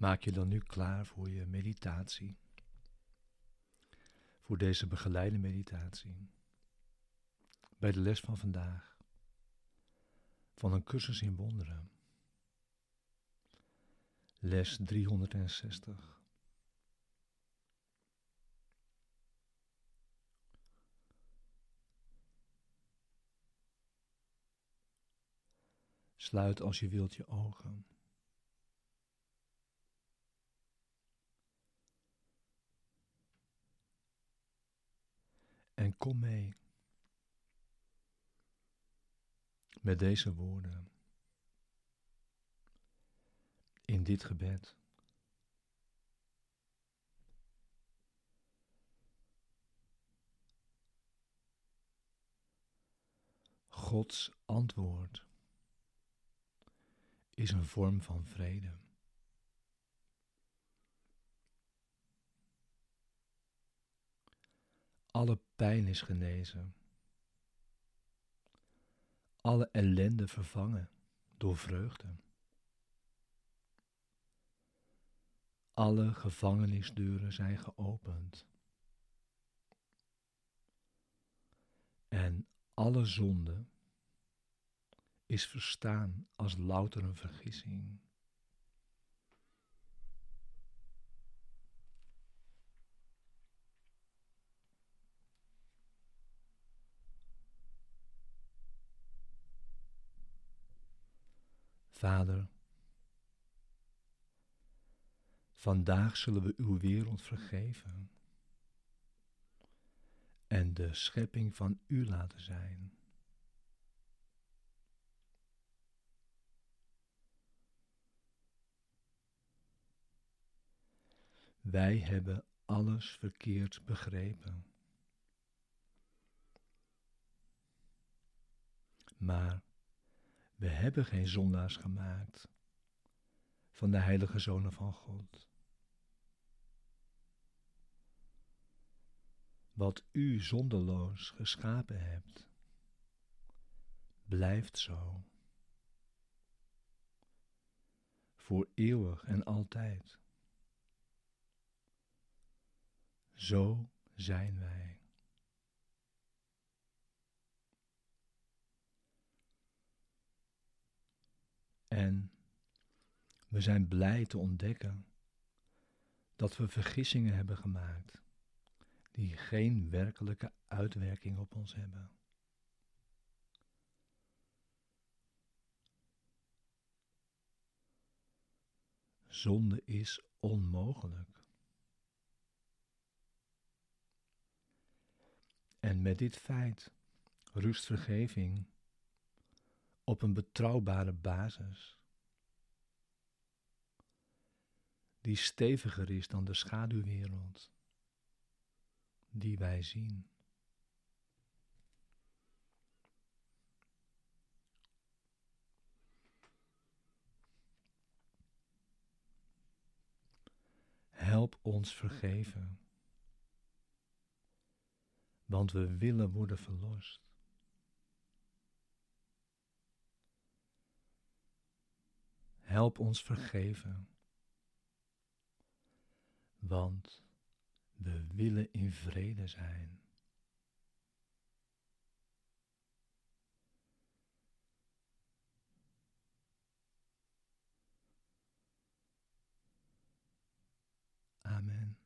Maak je dan nu klaar voor je meditatie. Voor deze begeleide meditatie. Bij de les van vandaag. Van een cursus in wonderen. Les 360. Sluit als je wilt je ogen. En kom mee met deze woorden in dit gebed. Gods antwoord is een vorm van vrede. Alle pijn is genezen. Alle ellende vervangen door vreugde. Alle gevangenisdeuren zijn geopend. En alle zonde is verstaan als louter een vergissing. Vader, vandaag zullen we uw wereld vergeven en de schepping van u laten zijn. Wij hebben alles verkeerd begrepen. Maar we hebben geen zondaars gemaakt van de heilige zonen van God. Wat u zonderloos geschapen hebt, blijft zo. Voor eeuwig en altijd. Zo zijn wij. En we zijn blij te ontdekken dat we vergissingen hebben gemaakt die geen werkelijke uitwerking op ons hebben. Zonde is onmogelijk. En met dit feit rust vergeving op een betrouwbare basis, die steviger is dan de schaduwwereld die wij zien. Help ons vergeven want we willen worden verlost. help ons vergeven. Want we willen in vrede zijn. Amen.